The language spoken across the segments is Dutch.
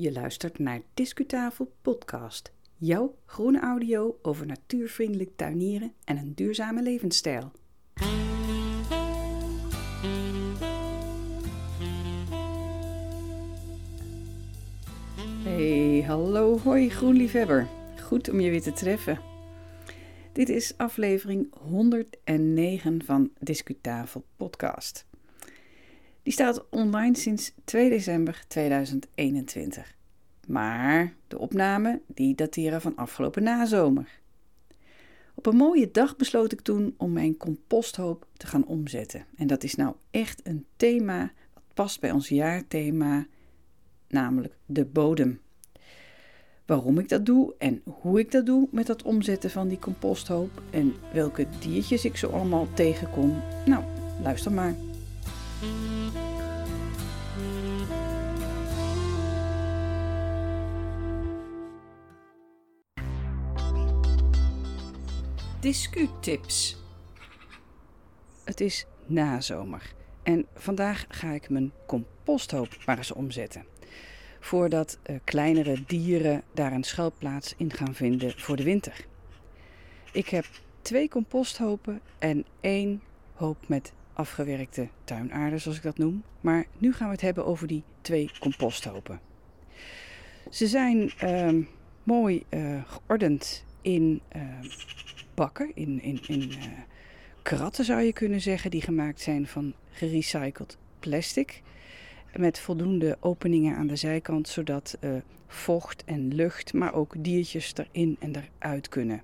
Je luistert naar Discutafel Podcast. Jouw groene audio over natuurvriendelijk tuinieren en een duurzame levensstijl. Hey, hallo, hoi groenliefhebber. Goed om je weer te treffen. Dit is aflevering 109 van Discutafel Podcast. Die staat online sinds 2 december 2021. Maar de opnamen die dateren van afgelopen nazomer. Op een mooie dag besloot ik toen om mijn composthoop te gaan omzetten. En dat is nou echt een thema wat past bij ons jaarthema, namelijk de bodem. Waarom ik dat doe en hoe ik dat doe met dat omzetten van die composthoop en welke diertjes ik zo allemaal tegenkom. Nou, luister maar. Discutips. Het is nazomer en vandaag ga ik mijn composthoop maar eens omzetten. Voordat uh, kleinere dieren daar een schuilplaats in gaan vinden voor de winter. Ik heb twee composthopen en één hoop met afgewerkte tuinaarde, zoals ik dat noem. Maar nu gaan we het hebben over die twee composthopen. Ze zijn uh, mooi uh, geordend in uh, bakken, in, in, in kratten zou je kunnen zeggen, die gemaakt zijn van gerecycled plastic. Met voldoende openingen aan de zijkant, zodat vocht en lucht, maar ook diertjes erin en eruit kunnen.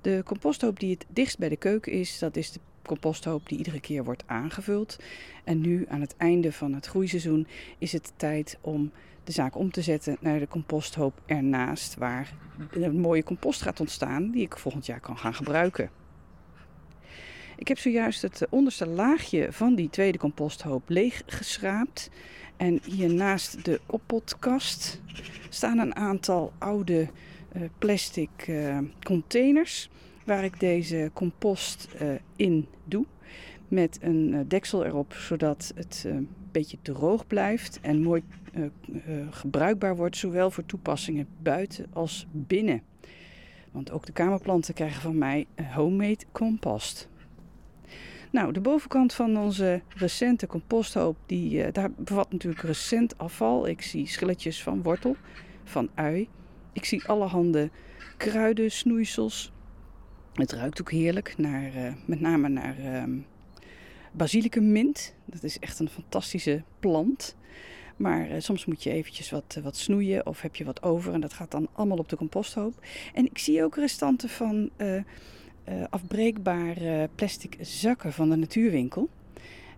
De composthoop die het dichtst bij de keuken is, dat is de composthoop die iedere keer wordt aangevuld. En nu aan het einde van het groeiseizoen is het tijd om de zaak om te zetten naar de composthoop ernaast, waar een mooie compost gaat ontstaan die ik volgend jaar kan gaan gebruiken. Ik heb zojuist het onderste laagje van die tweede composthoop leeg geschraapt. En hier naast de oppotkast staan een aantal oude uh, plastic uh, containers waar ik deze compost uh, in doe. Met een uh, deksel erop, zodat het een beetje droog blijft en mooi gebruikbaar wordt, zowel voor toepassingen buiten als binnen. Want ook de kamerplanten krijgen van mij homemade compost. Nou, de bovenkant van onze recente composthoop, die, daar bevat natuurlijk recent afval. Ik zie schilletjes van wortel, van ui. Ik zie allerhande kruiden, snoeisels, het ruikt ook heerlijk, naar, uh, met name naar uh, basilicum mint. Dat is echt een fantastische plant. Maar uh, soms moet je eventjes wat, wat snoeien of heb je wat over en dat gaat dan allemaal op de composthoop. En ik zie ook restanten van afbreekbare plastic zakken van de natuurwinkel.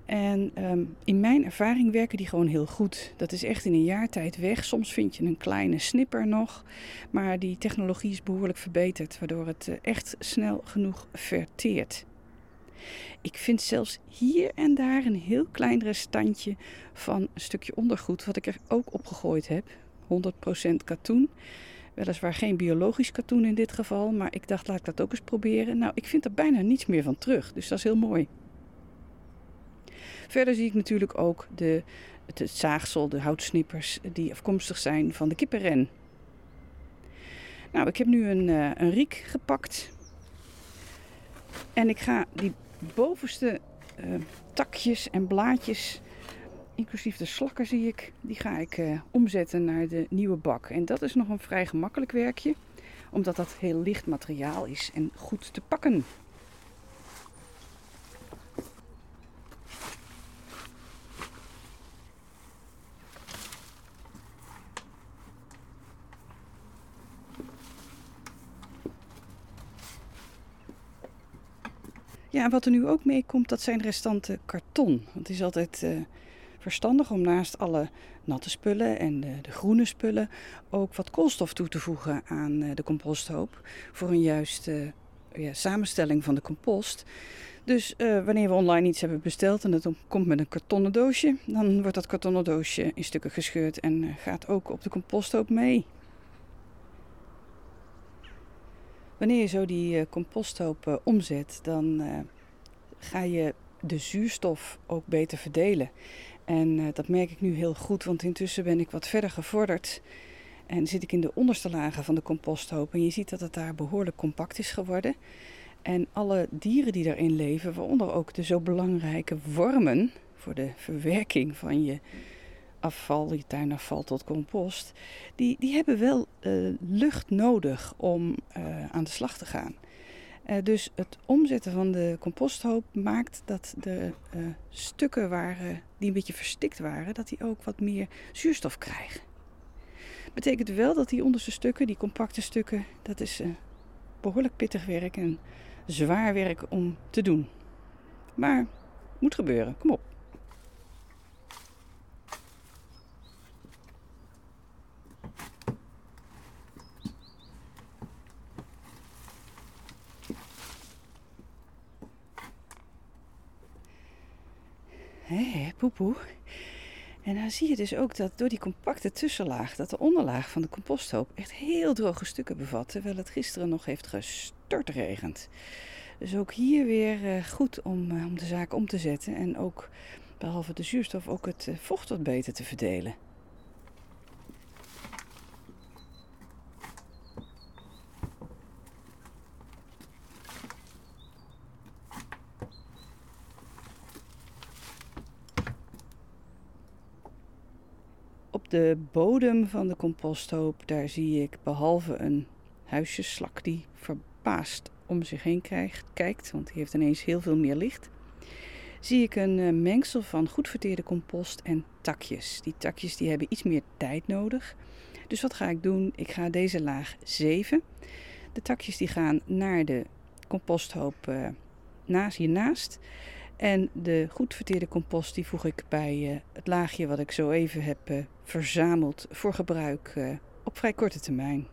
En um, in mijn ervaring werken die gewoon heel goed. Dat is echt in een jaar tijd weg. Soms vind je een kleine snipper nog. Maar die technologie is behoorlijk verbeterd, waardoor het uh, echt snel genoeg verteert. Ik vind zelfs hier en daar een heel klein restantje van een stukje ondergoed, wat ik er ook opgegooid heb. 100% katoen. Weliswaar geen biologisch katoen in dit geval, maar ik dacht laat ik dat ook eens proberen. Nou, ik vind er bijna niets meer van terug, dus dat is heel mooi. Verder zie ik natuurlijk ook de, het, zaagsel, de houtsnippers die afkomstig zijn van de kippenren. Nou, ik heb nu een, uh, een riek gepakt. En ik ga die bovenste uh, takjes en blaadjes, inclusief de slakken zie ik, die ga ik uh, omzetten naar de nieuwe bak. En dat is nog een vrij gemakkelijk werkje, omdat dat heel licht materiaal is en goed te pakken. Ja, wat er nu ook mee komt, dat zijn restanten karton. Het is altijd uh, verstandig om naast alle natte spullen en de, de, groene spullen ook wat koolstof toe te voegen aan uh, de composthoop. Voor een juiste uh, ja, samenstelling van de compost. Dus wanneer we online iets hebben besteld en het komt met een kartonnen doosje, dan wordt dat kartonnen doosje in stukken gescheurd en gaat ook op de composthoop mee. Wanneer je zo die uh, composthoop uh, omzet, dan uh, ga je de zuurstof ook beter verdelen. En dat merk ik nu heel goed, want intussen ben ik wat verder gevorderd. En zit ik in de onderste lagen van de composthoop. En je ziet dat het daar behoorlijk compact is geworden. En alle dieren die daarin leven, waaronder ook de zo belangrijke wormen voor de verwerking van je afval, je tuinafval tot compost, die, die hebben wel uh, lucht nodig om uh, aan de slag te gaan. Uh, dus het omzetten van de composthoop maakt dat de stukken waren, die een beetje verstikt waren, dat die ook wat meer zuurstof krijgen. Betekent wel dat die onderste stukken, die compacte stukken, dat is behoorlijk pittig werk en zwaar werk om te doen. Maar moet gebeuren, kom op. En dan zie je dus ook dat door die compacte tussenlaag, dat de onderlaag van de composthoop echt heel droge stukken bevat, terwijl het gisteren nog heeft gestortregend. Dus ook hier weer uh, goed om, uh, om de zaak om te zetten en ook behalve de zuurstof ook het uh, vocht wat beter te verdelen. De bodem van de composthoop, daar zie ik behalve een huisjesslak die verbaasd om zich heen krijgt, kijkt, want die heeft ineens heel veel meer licht. Zie ik een uh, mengsel van goed verteerde compost en takjes. Die takjes die hebben iets meer tijd nodig. Dus wat ga ik doen? Ik ga deze laag zeven. De takjes die gaan naar de composthoop uh, naast, hiernaast. En de goed verteerde compost die voeg ik bij uh, het laagje wat ik zo even heb uh, verzameld voor gebruik uh, op vrij korte termijn.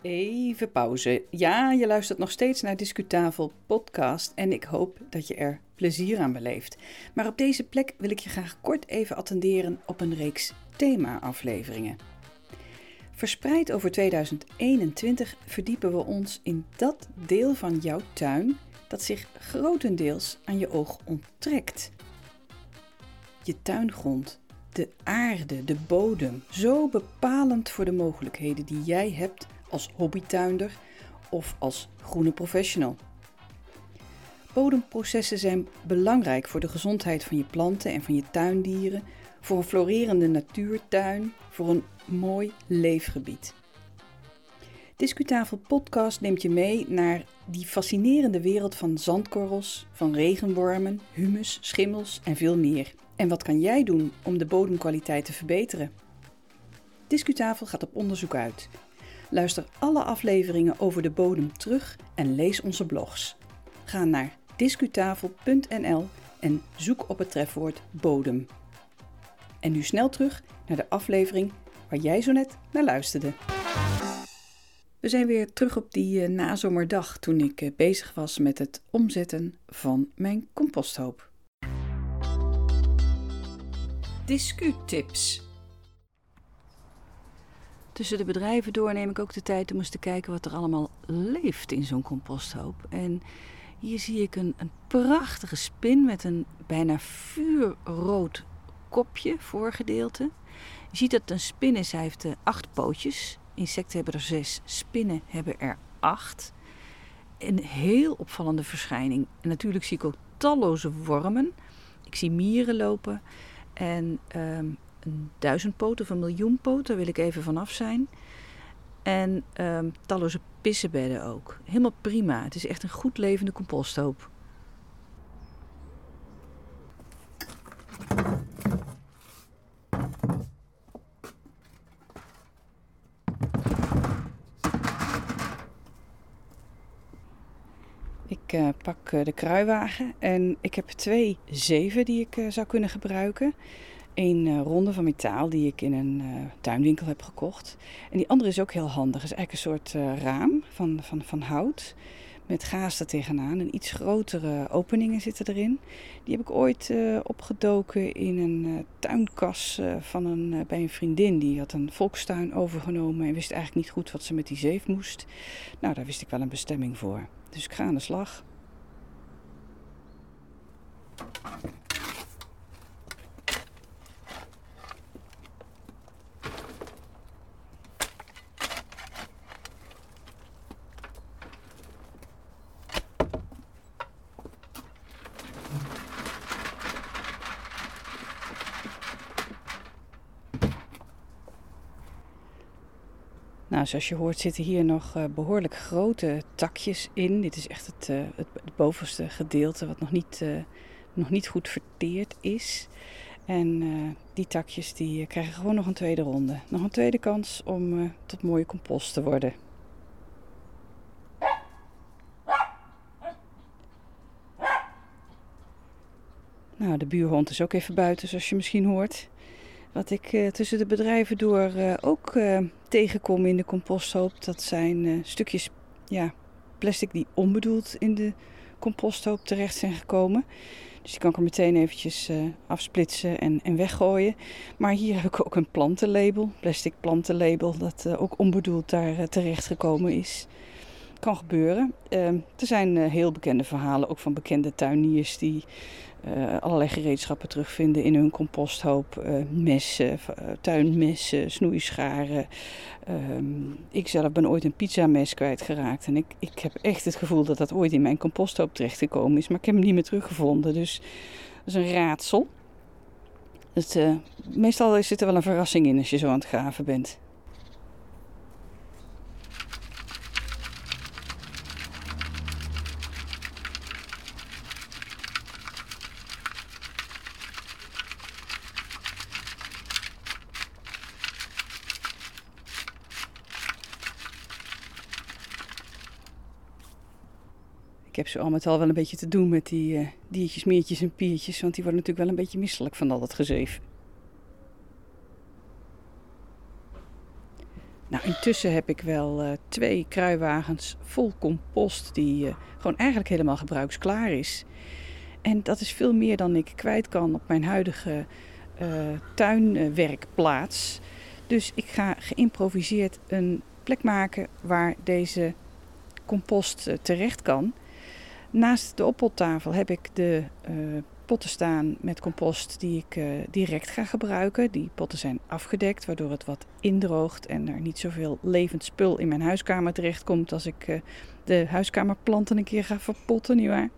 Even pauze. Ja, je luistert nog steeds naar Discutafel podcast en ik hoop dat je er plezier aan beleeft. Maar op deze plek wil ik je graag kort even attenderen op een reeks thema-afleveringen. Verspreid over 2021 verdiepen we ons in dat deel van jouw tuin dat zich grotendeels aan je oog onttrekt. Je tuingrond, de aarde, de bodem, zo bepalend voor de mogelijkheden die jij hebt als hobbytuinder of als groene professional. Bodemprocessen zijn belangrijk voor de gezondheid van je planten en van je tuindieren, voor een florerende natuurtuin, voor een mooi leefgebied. Discutafel Podcast neemt je mee naar die fascinerende wereld van zandkorrels, van regenwormen, humus, schimmels en veel meer. En wat kan jij doen om de bodemkwaliteit te verbeteren? Discutafel gaat op onderzoek uit. Luister alle afleveringen over de bodem terug en lees onze blogs. Ga naar discutafel.nl en zoek op het trefwoord bodem. En nu snel terug naar de aflevering waar jij zo net naar luisterde. We zijn weer terug op die uh, nazomerdag toen ik uh, bezig was met het omzetten van mijn composthoop. Discutips. Tussen de bedrijven door neem ik ook de tijd om eens te kijken wat er allemaal leeft in zo'n composthoop. En hier zie ik een, een prachtige spin met een bijna vuurrood kopje, voorgedeelte. Je ziet dat een spin is. Heeft uh, acht pootjes. Insecten hebben er zes, spinnen hebben er acht. Een heel opvallende verschijning. En natuurlijk zie ik ook talloze wormen. Ik zie mieren lopen. En um, een duizendpoot of een miljoenpoot, daar wil ik even vanaf zijn. En um, talloze pissenbedden ook. Helemaal prima. Het is echt een goed levende composthoop. Ik uh, pak uh, de kruiwagen en ik heb twee zeven die ik uh, zou kunnen gebruiken. Een ronde van metaal die ik in een tuinwinkel heb gekocht. En die andere is ook heel handig. Het is eigenlijk een soort raam van, van, van hout met gaas er tegenaan. En iets grotere openingen zitten erin. Die heb ik ooit opgedoken in een tuinkas van een, bij een vriendin. Die had een volkstuin overgenomen en wist eigenlijk niet goed wat ze met die zeef moest. Nou, daar wist ik wel een bestemming voor. Dus ik ga aan de slag. Nou, zoals je hoort zitten hier nog uh, behoorlijk grote takjes in. Dit is echt het, uh, het, bovenste gedeelte wat nog niet, uh, nog niet goed verteerd is. En die takjes die krijgen gewoon nog een tweede ronde. Nog een tweede kans om tot mooie compost te worden. Nou, de buurhond is ook even buiten, zoals je misschien hoort. Wat ik uh, tussen de bedrijven door uh, ook uh, tegenkom in de composthoop, dat zijn stukjes ja, plastic die onbedoeld in de composthoop terecht zijn gekomen. Dus die kan ik er meteen eventjes afsplitsen en, en weggooien. Maar hier heb ik ook een plantenlabel, plastic plantenlabel, dat ook onbedoeld daar terecht gekomen is. Kan gebeuren. er zijn heel bekende verhalen, ook van bekende tuiniers die uh, allerlei gereedschappen terugvinden in hun composthoop. Uh, messen, uh, tuinmessen, snoeischaren. Um, ik zelf ben ooit een pizzames kwijtgeraakt. En ik, ik heb echt het gevoel dat dat ooit in mijn composthoop terechtgekomen is. Maar ik heb hem niet meer teruggevonden. Dus dat is een raadsel. Het, meestal zit er wel een verrassing in als je zo aan het graven bent. Ik heb zo al met al wel een beetje te doen met die uh, diertjes, meertjes en piertjes. Want die worden natuurlijk wel een beetje misselijk van al dat gezeef. Nou, intussen heb ik wel uh, twee kruiwagens vol compost die uh, gewoon eigenlijk helemaal gebruiksklaar is. En dat is veel meer dan ik kwijt kan op mijn huidige tuinwerkplaats. Dus ik ga geïmproviseerd een plek maken waar deze compost terecht kan. Naast de oppottafel heb ik de uh, potten staan met compost die ik uh, direct ga gebruiken. Die potten zijn afgedekt, waardoor het wat indroogt en er niet zoveel levend spul in mijn huiskamer terechtkomt als ik uh, de huiskamerplanten een keer ga verpotten, nietwaar?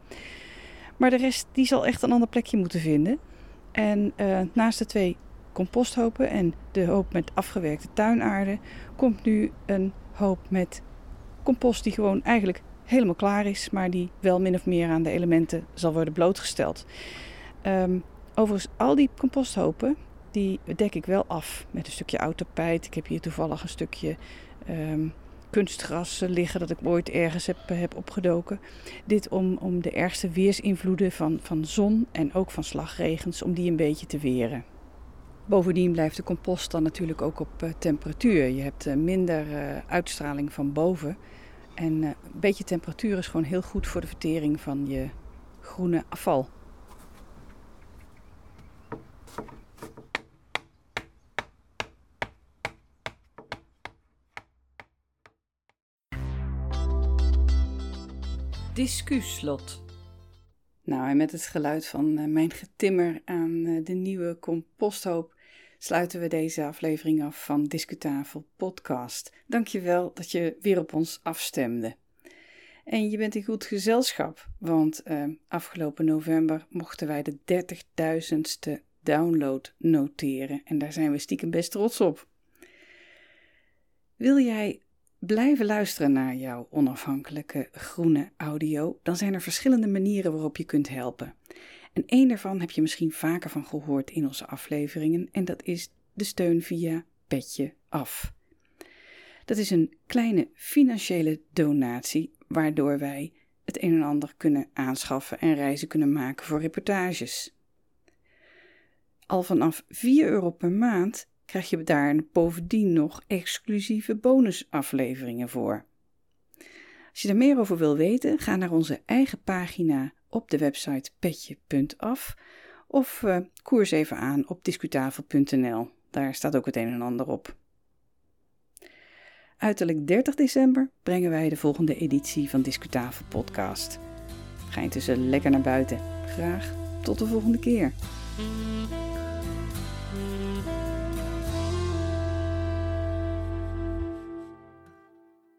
Maar de rest die zal echt een ander plekje moeten vinden. En naast de twee composthopen en de hoop met afgewerkte tuinaarde komt nu een hoop met compost die gewoon eigenlijk helemaal klaar is, maar die wel min of meer aan de elementen zal worden blootgesteld. Um, overigens, al die composthopen, die dek ik wel af met een stukje oud tapijt. Ik heb hier toevallig een stukje um, kunstgras liggen dat ik ooit ergens heb, heb opgedoken. Dit om, om de ergste weersinvloeden van, van zon en ook van slagregens, om die een beetje te weren. Bovendien blijft de compost dan natuurlijk ook op uh, temperatuur. Je hebt uh, minder uh, uitstraling van boven. En uh, een beetje temperatuur is gewoon heel goed voor de vertering van je groene afval. Discuslot. Nou, en met het geluid van uh, mijn getimmer aan uh, de nieuwe composthoop sluiten we deze aflevering af van Discutafel Podcast. Dankjewel dat je weer op ons afstemde. En je bent in goed gezelschap, want uh, afgelopen november mochten wij de 30.000ste download noteren. En daar zijn we stiekem best trots op. Wil jij blijven luisteren naar jouw onafhankelijke groene audio, dan zijn er verschillende manieren waarop je kunt helpen. En één daarvan heb je misschien vaker van gehoord in onze afleveringen en dat is de steun via Petje Af. Dat is een kleine financiële donatie waardoor wij het een en ander kunnen aanschaffen en reizen kunnen maken voor reportages. Al vanaf 4 euro per maand krijg je daar bovendien nog exclusieve bonusafleveringen voor. Als je er meer over wil weten, ga naar onze eigen pagina op de website petje.af of uh, koers even aan op discutafel.nl. Daar staat ook het een en ander op. Uiterlijk 30 december brengen wij de volgende editie van Discutafel Podcast. Ga intussen lekker naar buiten. Graag Tot de volgende keer.